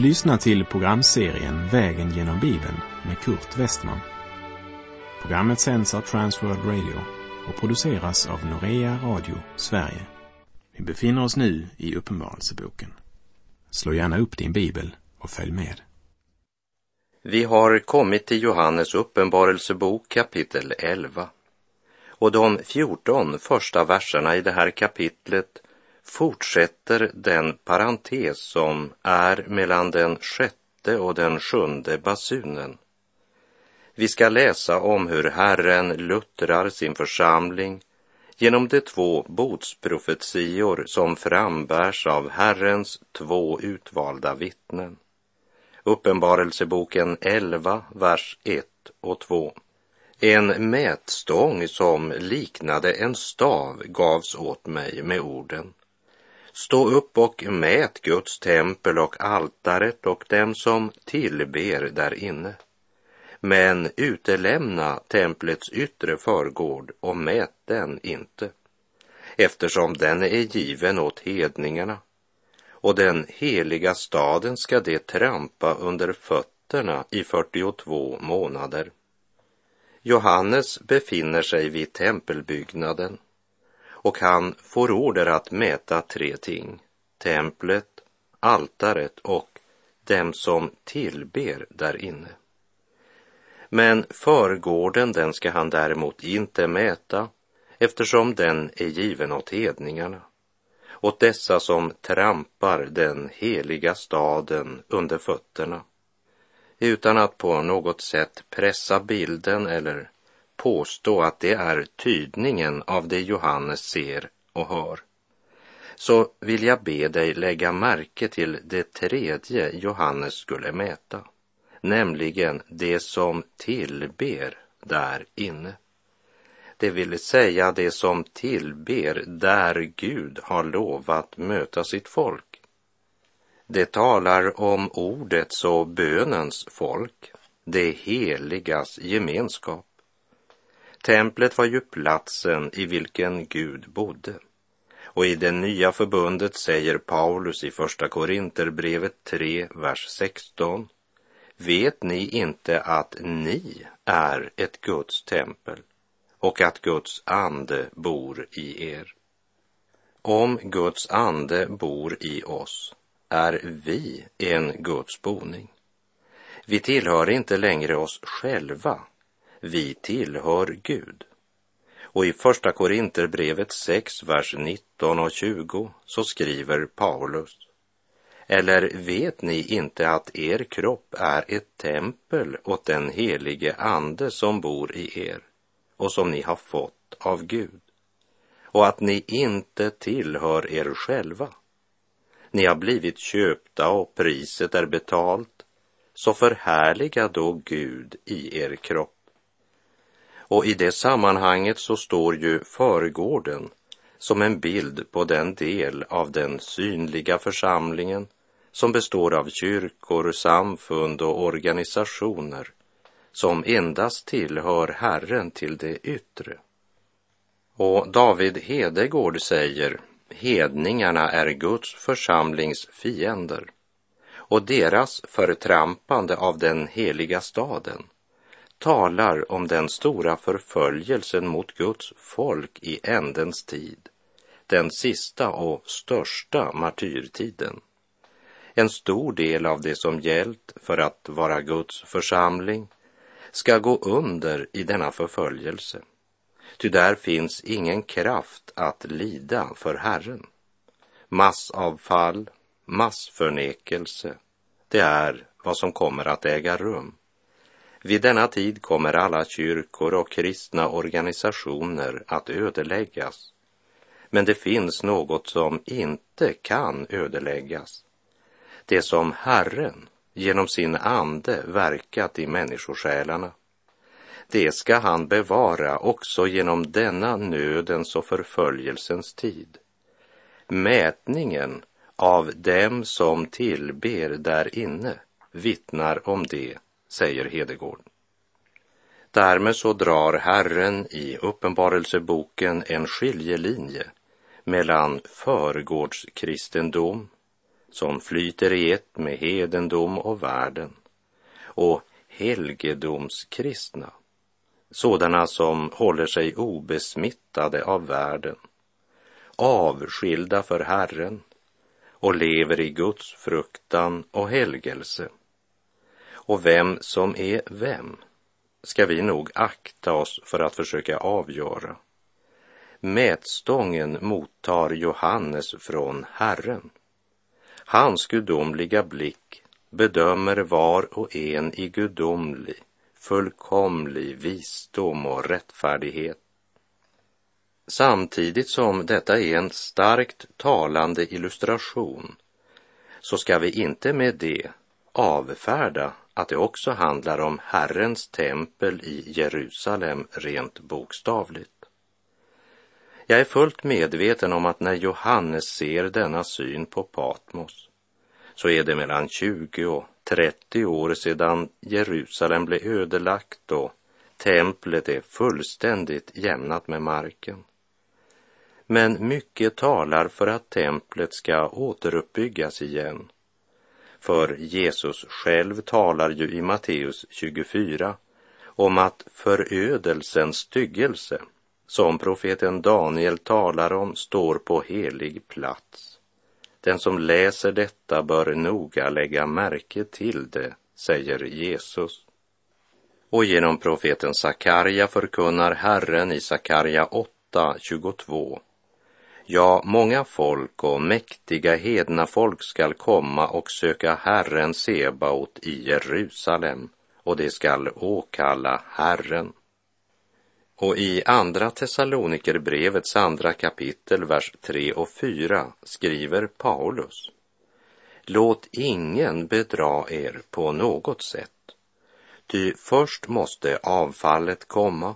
Du lyssnar till programserien Vägen genom Bibeln med Kurt Westman. Programmet sänds av Transworld Radio och produceras av Norea Radio Sverige. Vi befinner oss nu i Uppenbarelseboken. Slå gärna upp din bibel och följ med. Vi har kommit till Johannes uppenbarelsebok kapitel 11. Och de 14 första verserna i det här kapitlet fortsätter den parentes som är mellan den sjätte och den sjunde basunen. Vi ska läsa om hur Herren luttrar sin församling genom de två botsprofetior som frambärs av Herrens två utvalda vittnen. Uppenbarelseboken 11, vers 1 och 2. En mätstång som liknade en stav gavs åt mig med orden. Stå upp och mät Guds tempel och altaret och dem som tillber där inne. Men utelämna templets yttre förgård och mät den inte, eftersom den är given åt hedningarna och den heliga staden ska det trampa under fötterna i 42 månader. Johannes befinner sig vid tempelbyggnaden och han får order att mäta tre ting. Templet, altaret och dem som tillber där inne. Men förgården den ska han däremot inte mäta eftersom den är given åt hedningarna, åt dessa som trampar den heliga staden under fötterna utan att på något sätt pressa bilden eller påstå att det är tydningen av det Johannes ser och hör, så vill jag be dig lägga märke till det tredje Johannes skulle mäta, nämligen det som tillber där inne. Det vill säga det som tillber där Gud har lovat möta sitt folk. Det talar om ordets och bönens folk, det heligas gemenskap. Templet var ju platsen i vilken Gud bodde. Och i det nya förbundet säger Paulus i Första Korinterbrevet 3, vers 16. Vet ni inte att ni är ett Guds tempel och att Guds ande bor i er? Om Guds ande bor i oss är vi en Guds boning. Vi tillhör inte längre oss själva vi tillhör Gud. Och i Första Korinterbrevet 6, vers 19 och 20 så skriver Paulus. Eller vet ni inte att er kropp är ett tempel åt den helige Ande som bor i er och som ni har fått av Gud och att ni inte tillhör er själva. Ni har blivit köpta och priset är betalt, så förhärliga då Gud i er kropp och i det sammanhanget så står ju förgården som en bild på den del av den synliga församlingen som består av kyrkor, samfund och organisationer som endast tillhör Herren till det yttre. Och David Hedegård säger hedningarna är Guds församlings fiender och deras förtrampande av den heliga staden talar om den stora förföljelsen mot Guds folk i ändens tid, den sista och största martyrtiden. En stor del av det som gällt för att vara Guds församling ska gå under i denna förföljelse. Ty där finns ingen kraft att lida för Herren. Massavfall, massförnekelse, det är vad som kommer att äga rum. Vid denna tid kommer alla kyrkor och kristna organisationer att ödeläggas. Men det finns något som inte kan ödeläggas. Det som Herren genom sin ande verkat i människosjälarna. Det ska han bevara också genom denna nödens och förföljelsens tid. Mätningen av dem som tillber där inne vittnar om det säger Hedegård. Därmed så drar Herren i Uppenbarelseboken en skiljelinje mellan förgårdskristendom, som flyter i ett med hedendom och världen och helgedomskristna, sådana som håller sig obesmittade av världen, avskilda för Herren och lever i Guds fruktan och helgelse. Och vem som är vem ska vi nog akta oss för att försöka avgöra. Mätstången mottar Johannes från Herren. Hans gudomliga blick bedömer var och en i gudomlig, fullkomlig visdom och rättfärdighet. Samtidigt som detta är en starkt talande illustration så ska vi inte med det avfärda att det också handlar om Herrens tempel i Jerusalem rent bokstavligt. Jag är fullt medveten om att när Johannes ser denna syn på Patmos så är det mellan 20 och 30 år sedan Jerusalem blev ödelagt och templet är fullständigt jämnat med marken. Men mycket talar för att templet ska återuppbyggas igen. För Jesus själv talar ju i Matteus 24 om att förödelsens styggelse som profeten Daniel talar om står på helig plats. Den som läser detta bör noga lägga märke till det, säger Jesus. Och genom profeten Sakarja förkunnar Herren i Sakarja 8, 22. Ja, många folk och mäktiga hedna folk skall komma och söka Herren Sebaot i Jerusalem och de skall åkalla Herren. Och i Andra Thessalonikerbrevets andra kapitel, vers 3 och 4 skriver Paulus Låt ingen bedra er på något sätt, ty först måste avfallet komma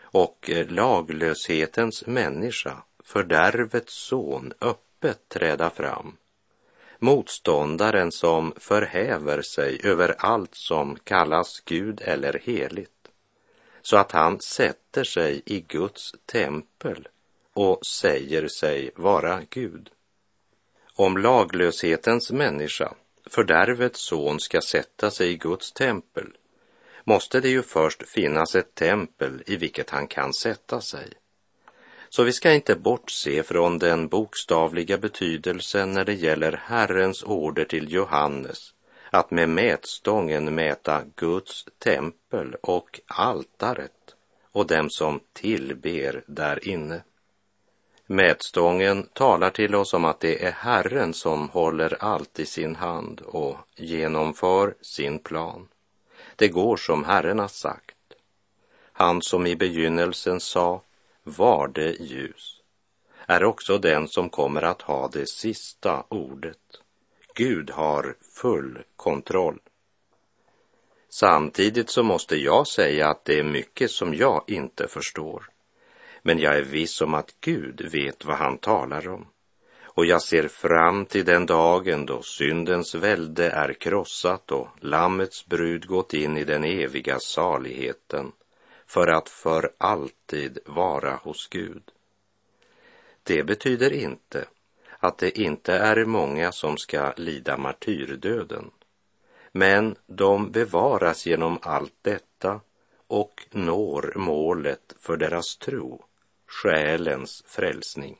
och laglöshetens människa, fördärvets son, öppet träda fram. Motståndaren som förhäver sig över allt som kallas Gud eller heligt så att han sätter sig i Guds tempel och säger sig vara Gud. Om laglöshetens människa, fördärvets son, ska sätta sig i Guds tempel måste det ju först finnas ett tempel i vilket han kan sätta sig. Så vi ska inte bortse från den bokstavliga betydelsen när det gäller Herrens order till Johannes att med mätstången mäta Guds tempel och altaret och dem som tillber där inne. Mätstången talar till oss om att det är Herren som håller allt i sin hand och genomför sin plan. Det går som Herren har sagt. Han som i begynnelsen sa var det ljus är också den som kommer att ha det sista ordet. Gud har full kontroll. Samtidigt så måste jag säga att det är mycket som jag inte förstår. Men jag är viss om att Gud vet vad han talar om. Och jag ser fram till den dagen då syndens välde är krossat och Lammets brud gått in i den eviga saligheten för att för alltid vara hos Gud. Det betyder inte att det inte är många som ska lida martyrdöden. Men de bevaras genom allt detta och når målet för deras tro, själens frälsning.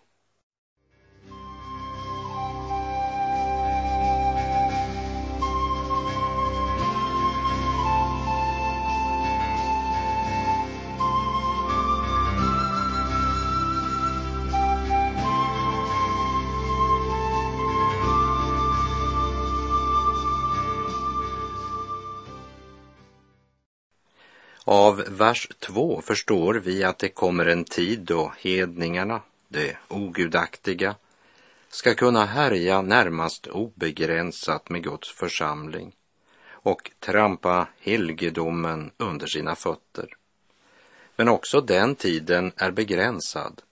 Av vers 2 förstår vi att det kommer en tid då hedningarna, det ogudaktiga, ska kunna härja närmast obegränsat med Guds församling och trampa helgedomen under sina fötter. Men också den tiden är begränsad,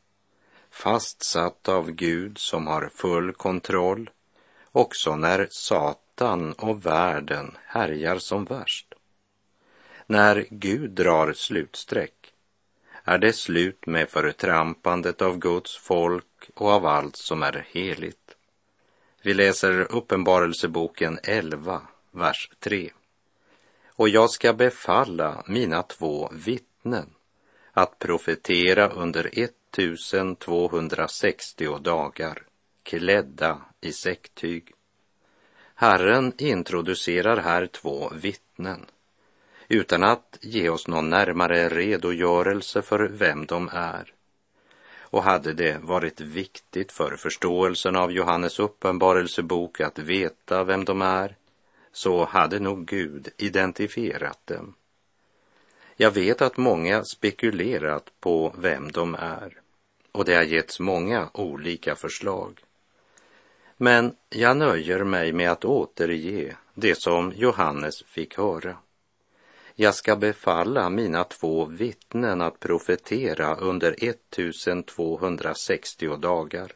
fastsatt av Gud som har full kontroll också när Satan och världen härjar som värst. När Gud drar slutsträck är det slut med förtrampandet av Guds folk och av allt som är heligt. Vi läser Uppenbarelseboken 11, vers 3. Och jag ska befalla mina två vittnen att profetera under 1260 dagar klädda i säcktyg. Herren introducerar här två vittnen utan att ge oss någon närmare redogörelse för vem de är. Och hade det varit viktigt för förståelsen av Johannes uppenbarelsebok att veta vem de är, så hade nog Gud identifierat dem. Jag vet att många spekulerat på vem de är och det har getts många olika förslag. Men jag nöjer mig med att återge det som Johannes fick höra. Jag ska befalla mina två vittnen att profetera under 1260 dagar,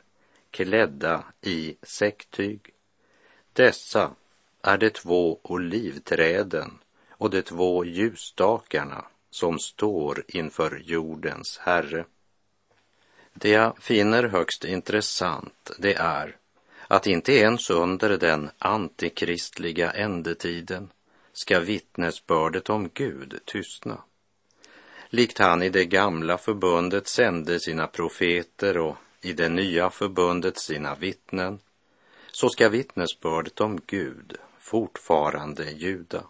klädda i säcktyg. Dessa är de två olivträden och de två ljusstakarna som står inför jordens Herre. Det jag finner högst intressant det är att inte ens under den antikristliga ändetiden ska vittnesbördet om Gud tystna. Likt han i det gamla förbundet sände sina profeter och i det nya förbundet sina vittnen, så ska vittnesbördet om Gud fortfarande ljuda.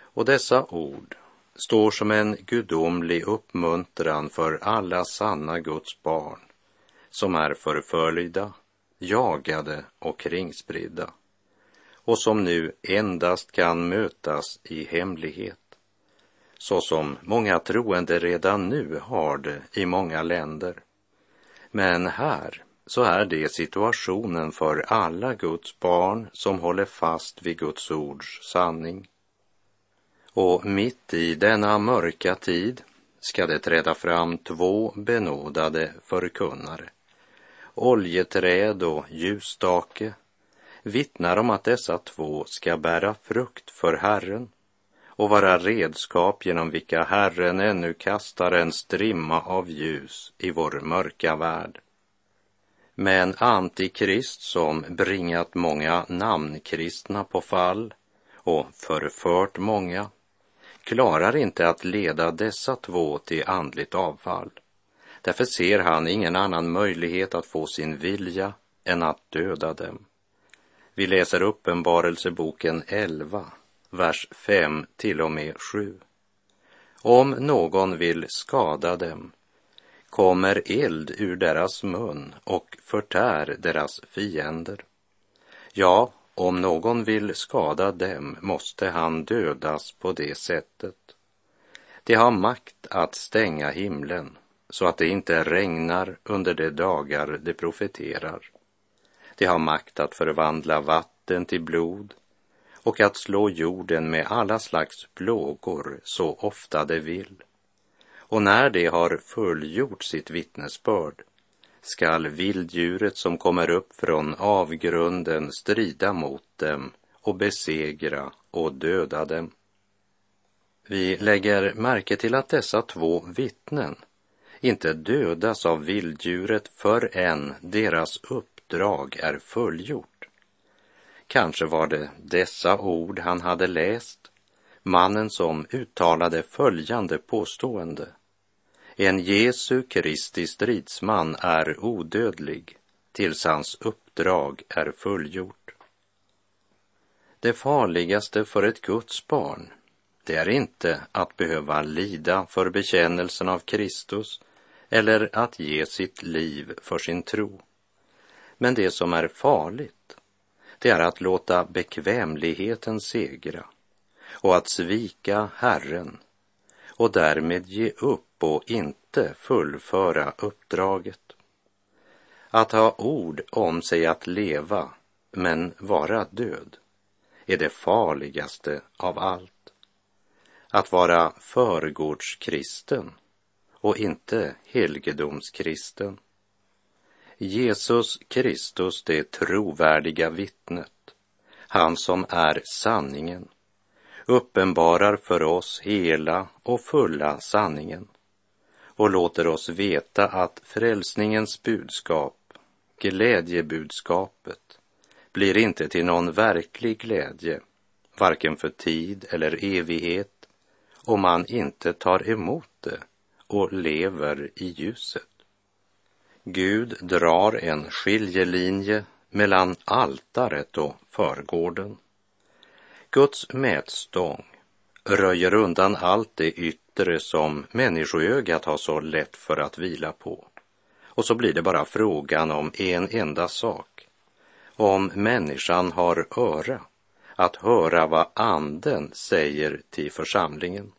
Och dessa ord står som en gudomlig uppmuntran för alla sanna Guds barn som är förföljda, jagade och kringspridda och som nu endast kan mötas i hemlighet så som många troende redan nu har det i många länder. Men här så är det situationen för alla Guds barn som håller fast vid Guds ords sanning. Och mitt i denna mörka tid ska det träda fram två benådade förkunnare. Oljeträd och ljusstake vittnar om att dessa två ska bära frukt för Herren och vara redskap genom vilka Herren ännu kastar en strimma av ljus i vår mörka värld. Men antikrist som bringat många namnkristna på fall och förfört många klarar inte att leda dessa två till andligt avfall. Därför ser han ingen annan möjlighet att få sin vilja än att döda dem. Vi läser Uppenbarelseboken 11, vers 5 till och med 7. Om någon vill skada dem kommer eld ur deras mun och förtär deras fiender. Ja, om någon vill skada dem måste han dödas på det sättet. De har makt att stänga himlen så att det inte regnar under de dagar de profeterar. De har makt att förvandla vatten till blod och att slå jorden med alla slags plågor så ofta de vill. Och när de har fullgjort sitt vittnesbörd skall vilddjuret som kommer upp från avgrunden strida mot dem och besegra och döda dem. Vi lägger märke till att dessa två vittnen inte dödas av vilddjuret förrän deras uppdrag är fullgjort. Kanske var det dessa ord han hade läst, mannen som uttalade följande påstående. En Jesu Kristi stridsman är odödlig tills hans uppdrag är fullgjort. Det farligaste för ett Guds barn, det är inte att behöva lida för bekännelsen av Kristus eller att ge sitt liv för sin tro. Men det som är farligt, det är att låta bekvämligheten segra och att svika Herren och därmed ge upp och inte fullföra uppdraget. Att ha ord om sig att leva men vara död är det farligaste av allt. Att vara förgårdskristen och inte helgedomskristen. Jesus Kristus, det trovärdiga vittnet, han som är sanningen, uppenbarar för oss hela och fulla sanningen och låter oss veta att frälsningens budskap, glädjebudskapet, blir inte till någon verklig glädje, varken för tid eller evighet, om man inte tar emot det och lever i ljuset. Gud drar en skiljelinje mellan altaret och förgården. Guds mätstång röjer undan allt det yttre som människoögat har så lätt för att vila på. Och så blir det bara frågan om en enda sak. Om människan har öra att höra vad anden säger till församlingen.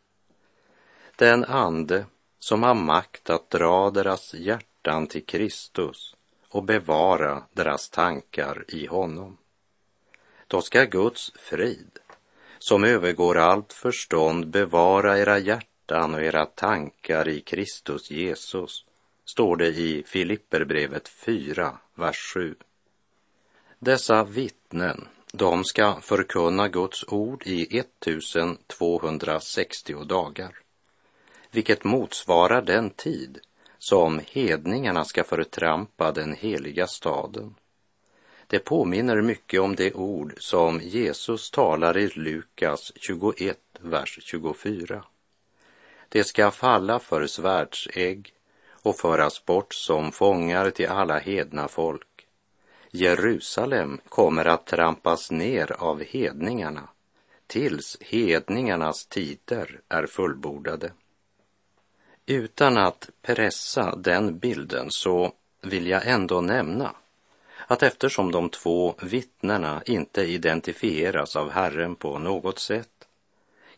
Den ande som har makt att dra deras hjärta hjärtan till Kristus och bevara deras tankar i honom. Då ska Guds frid, som övergår allt förstånd, bevara era hjärtan och era tankar i Kristus Jesus, står det i Filipperbrevet 4, vers 7. Dessa vittnen, de ska förkunna Guds ord i 1260 dagar, vilket motsvarar den tid som hedningarna ska förtrampa den heliga staden. Det påminner mycket om det ord som Jesus talar i Lukas 21, vers 24. Det ska falla för svärdsägg och föras bort som fångar till alla hedna folk. Jerusalem kommer att trampas ner av hedningarna tills hedningarnas tider är fullbordade. Utan att pressa den bilden så vill jag ändå nämna att eftersom de två vittnena inte identifieras av Herren på något sätt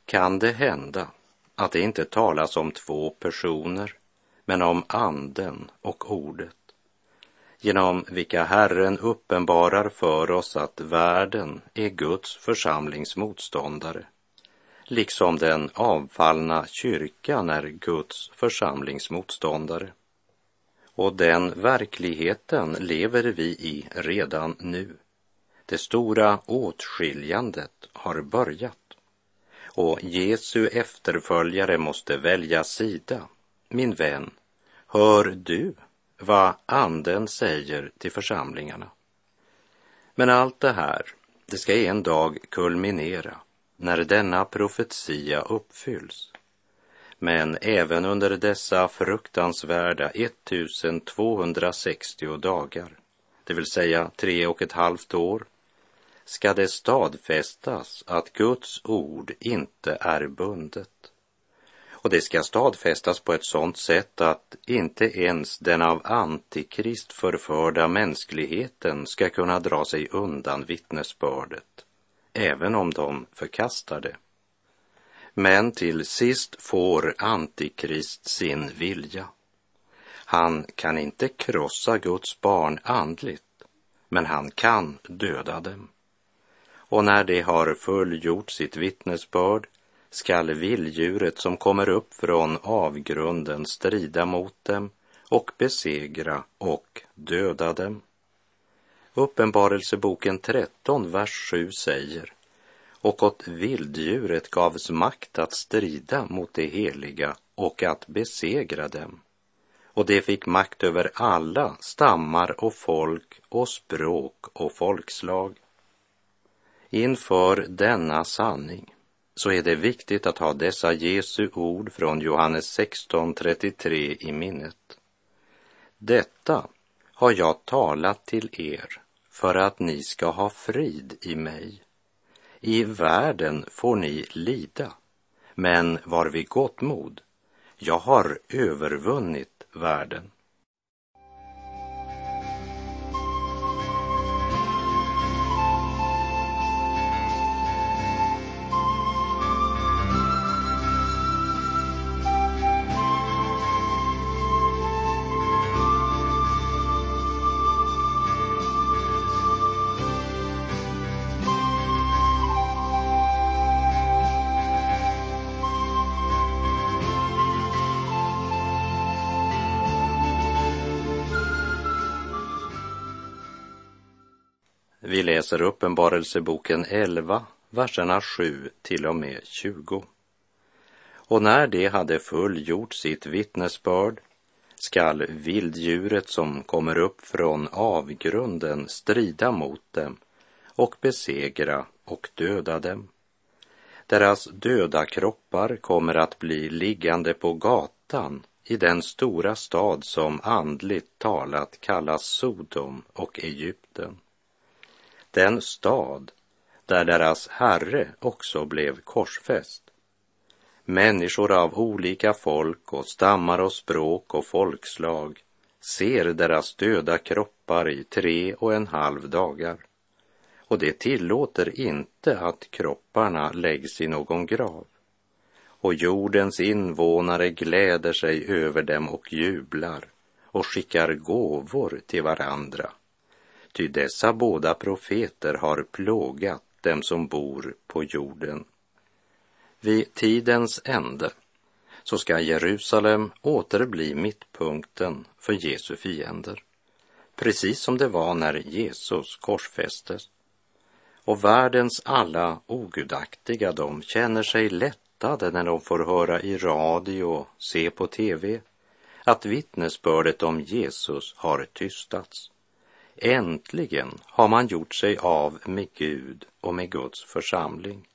kan det hända att det inte talas om två personer men om anden och ordet genom vilka Herren uppenbarar för oss att världen är Guds församlingsmotståndare liksom den avfallna kyrkan är Guds församlingsmotståndare. Och den verkligheten lever vi i redan nu. Det stora åtskiljandet har börjat och Jesu efterföljare måste välja sida. Min vän, hör du vad Anden säger till församlingarna? Men allt det här, det ska en dag kulminera när denna profetia uppfylls. Men även under dessa fruktansvärda 1260 dagar, det vill säga tre och ett halvt år, ska det stadfästas att Guds ord inte är bundet. Och det ska stadfästas på ett sådant sätt att inte ens den av Antikrist förförda mänskligheten ska kunna dra sig undan vittnesbördet även om de förkastar det. Men till sist får Antikrist sin vilja. Han kan inte krossa Guds barn andligt, men han kan döda dem. Och när de har fullgjort sitt vittnesbörd skall vilddjuret som kommer upp från avgrunden strida mot dem och besegra och döda dem. Uppenbarelseboken 13, vers 7 säger och åt vilddjuret gavs makt att strida mot det heliga och att besegra dem. Och det fick makt över alla stammar och folk och språk och folkslag. Inför denna sanning så är det viktigt att ha dessa Jesu ord från Johannes 16.33 i minnet. Detta har jag talat till er för att ni ska ha frid i mig. I världen får ni lida, men var vid gott mod. Jag har övervunnit världen. Läser Uppenbarelseboken 11, verserna 7 till och med 20. Och när de hade fullgjort sitt vittnesbörd skall vilddjuret som kommer upp från avgrunden strida mot dem och besegra och döda dem. Deras döda kroppar kommer att bli liggande på gatan i den stora stad som andligt talat kallas Sodom och Egypten. Den stad där deras herre också blev korsfäst. Människor av olika folk och stammar och språk och folkslag ser deras döda kroppar i tre och en halv dagar. Och det tillåter inte att kropparna läggs i någon grav. Och jordens invånare gläder sig över dem och jublar och skickar gåvor till varandra. Ty dessa båda profeter har plågat dem som bor på jorden. Vid tidens ände så ska Jerusalem åter bli mittpunkten för Jesu fiender, precis som det var när Jesus korsfästes. Och världens alla ogudaktiga, de känner sig lättade när de får höra i radio och se på tv att vittnesbördet om Jesus har tystats. Äntligen har man gjort sig av med Gud och med Guds församling.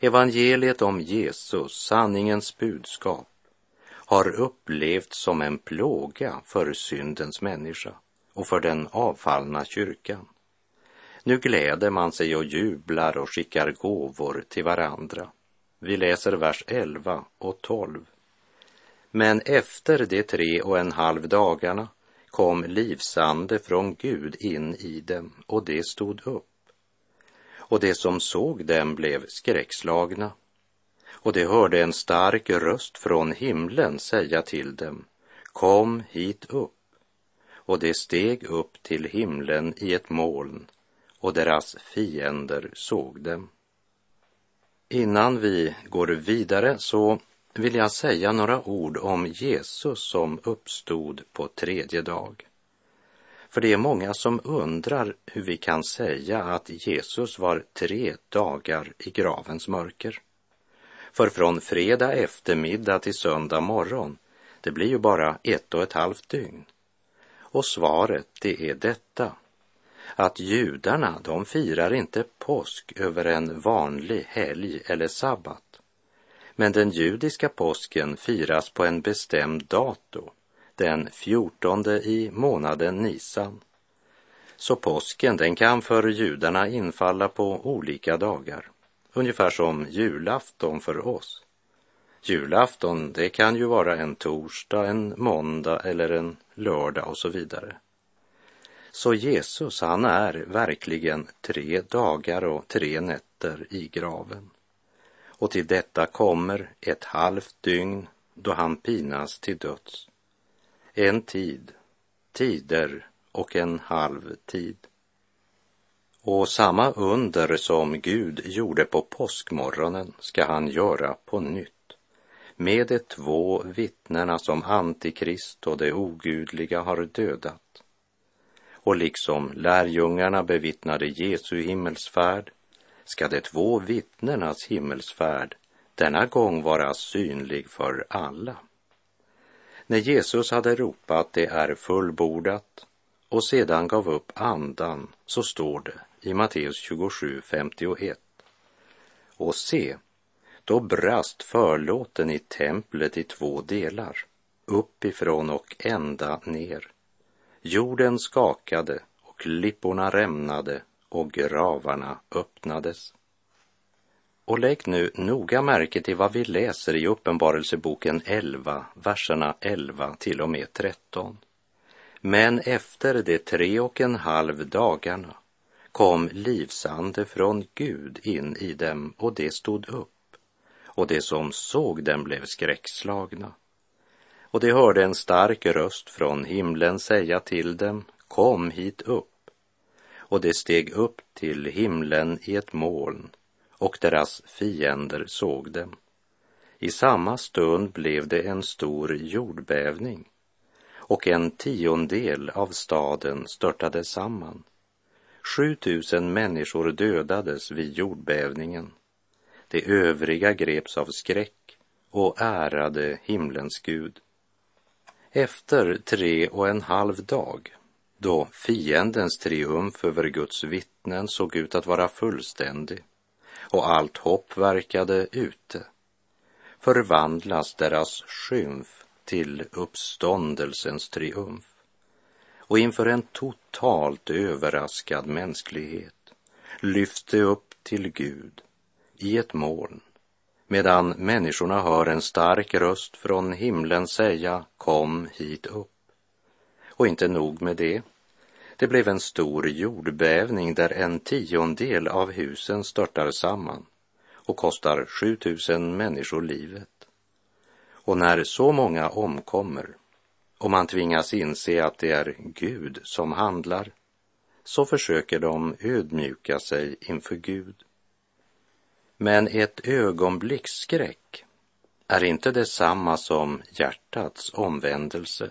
Evangeliet om Jesus, sanningens budskap, har upplevts som en plåga för syndens människa och för den avfallna kyrkan. Nu gläder man sig och jublar och skickar gåvor till varandra. Vi läser vers 11 och 12. Men efter de tre och en halv dagarna kom livsande från Gud in i dem och det stod upp och det som såg dem blev skräckslagna. Och det hörde en stark röst från himlen säga till dem, kom hit upp. Och det steg upp till himlen i ett moln och deras fiender såg dem. Innan vi går vidare så vill jag säga några ord om Jesus som uppstod på tredje dag. För det är många som undrar hur vi kan säga att Jesus var tre dagar i gravens mörker. För från fredag eftermiddag till söndag morgon, det blir ju bara ett och ett halvt dygn. Och svaret, det är detta, att judarna, de firar inte påsk över en vanlig helg eller sabbat. Men den judiska påsken firas på en bestämd dato den fjortonde i månaden Nisan. Så påsken den kan för judarna infalla på olika dagar, ungefär som julafton för oss. Julafton, det kan ju vara en torsdag, en måndag eller en lördag och så vidare. Så Jesus, han är verkligen tre dagar och tre nätter i graven. Och till detta kommer ett halvt dygn då han pinas till döds en tid, tider och en halv tid. Och samma under som Gud gjorde på påskmorgonen ska han göra på nytt med de två vittnena som Antikrist och det ogudliga har dödat. Och liksom lärjungarna bevittnade Jesu himmelsfärd ska de två vittnenas himmelsfärd denna gång vara synlig för alla. När Jesus hade ropat det är fullbordat och sedan gav upp andan så står det i Matteus 27, 51. Och se, då brast förlåten i templet i två delar, uppifrån och ända ner. Jorden skakade och klipporna rämnade och gravarna öppnades. Och lägg nu noga märke till vad vi läser i Uppenbarelseboken 11, verserna 11 till och med 13. Men efter de tre och en halv dagarna kom livsande från Gud in i dem och det stod upp och de som såg dem blev skräckslagna. Och de hörde en stark röst från himlen säga till dem, kom hit upp. Och de steg upp till himlen i ett moln och deras fiender såg dem. I samma stund blev det en stor jordbävning och en tiondel av staden störtade samman. 7000 människor dödades vid jordbävningen. De övriga greps av skräck och ärade himlens Gud. Efter tre och en halv dag då fiendens triumf över Guds vittnen såg ut att vara fullständig och allt hopp verkade ute, förvandlas deras skymf till uppståndelsens triumf. Och inför en totalt överraskad mänsklighet lyfts upp till Gud i ett moln medan människorna hör en stark röst från himlen säga kom hit upp. Och inte nog med det. Det blev en stor jordbävning där en tiondel av husen störtar samman och kostar 7000 människor livet. Och när så många omkommer och man tvingas inse att det är Gud som handlar så försöker de ödmjuka sig inför Gud. Men ett ögonblicks skräck är inte detsamma som hjärtats omvändelse.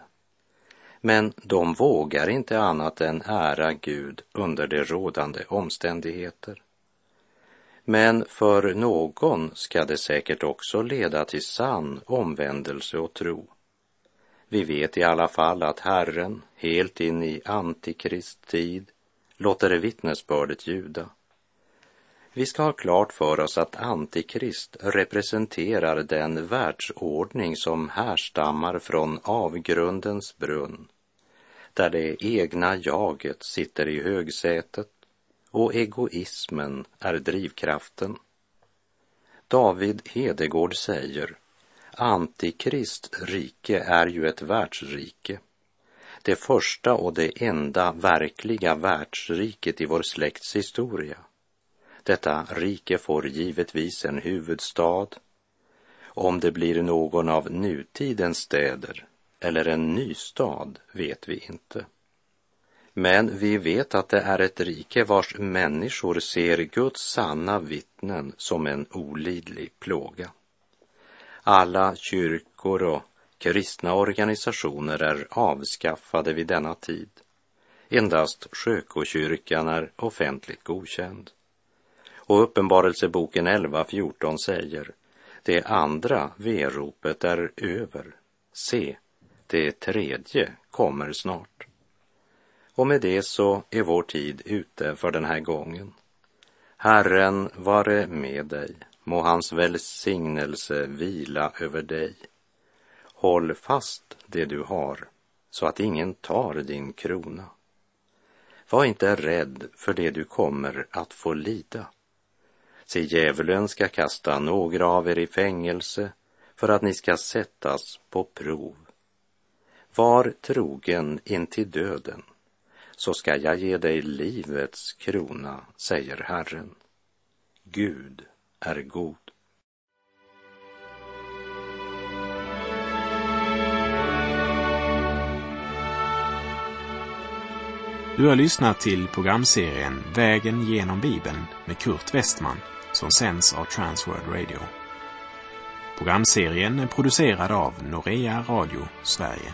Men de vågar inte annat än ära Gud under de rådande omständigheter. Men för någon ska det säkert också leda till sann omvändelse och tro. Vi vet i alla fall att Herren, helt in i Antikrist tid, låter vittnesbördet ljuda. Vi ska ha klart för oss att Antikrist representerar den världsordning som härstammar från avgrundens brunn, där det egna jaget sitter i högsätet och egoismen är drivkraften. David Hedegård säger Antikrist rike är ju ett världsrike. Det första och det enda verkliga världsriket i vår släkts historia. Detta rike får givetvis en huvudstad. Om det blir någon av nutidens städer eller en ny stad vet vi inte. Men vi vet att det är ett rike vars människor ser Guds sanna vittnen som en olidlig plåga. Alla kyrkor och kristna organisationer är avskaffade vid denna tid. Endast Sjökokyrkan är offentligt godkänd. Och Uppenbarelseboken 11.14 säger det andra veropet är över. Se, det tredje kommer snart. Och med det så är vår tid ute för den här gången. Herren vare med dig, må hans välsignelse vila över dig. Håll fast det du har, så att ingen tar din krona. Var inte rädd för det du kommer att få lida. Se, djävulen ska kasta några av er i fängelse för att ni ska sättas på prov. Var trogen intill döden, så ska jag ge dig livets krona, säger Herren. Gud är god. Du har lyssnat till programserien Vägen genom Bibeln med Kurt Westman som sänds av Transworld Radio. Programserien är producerad av Norea Radio Sverige.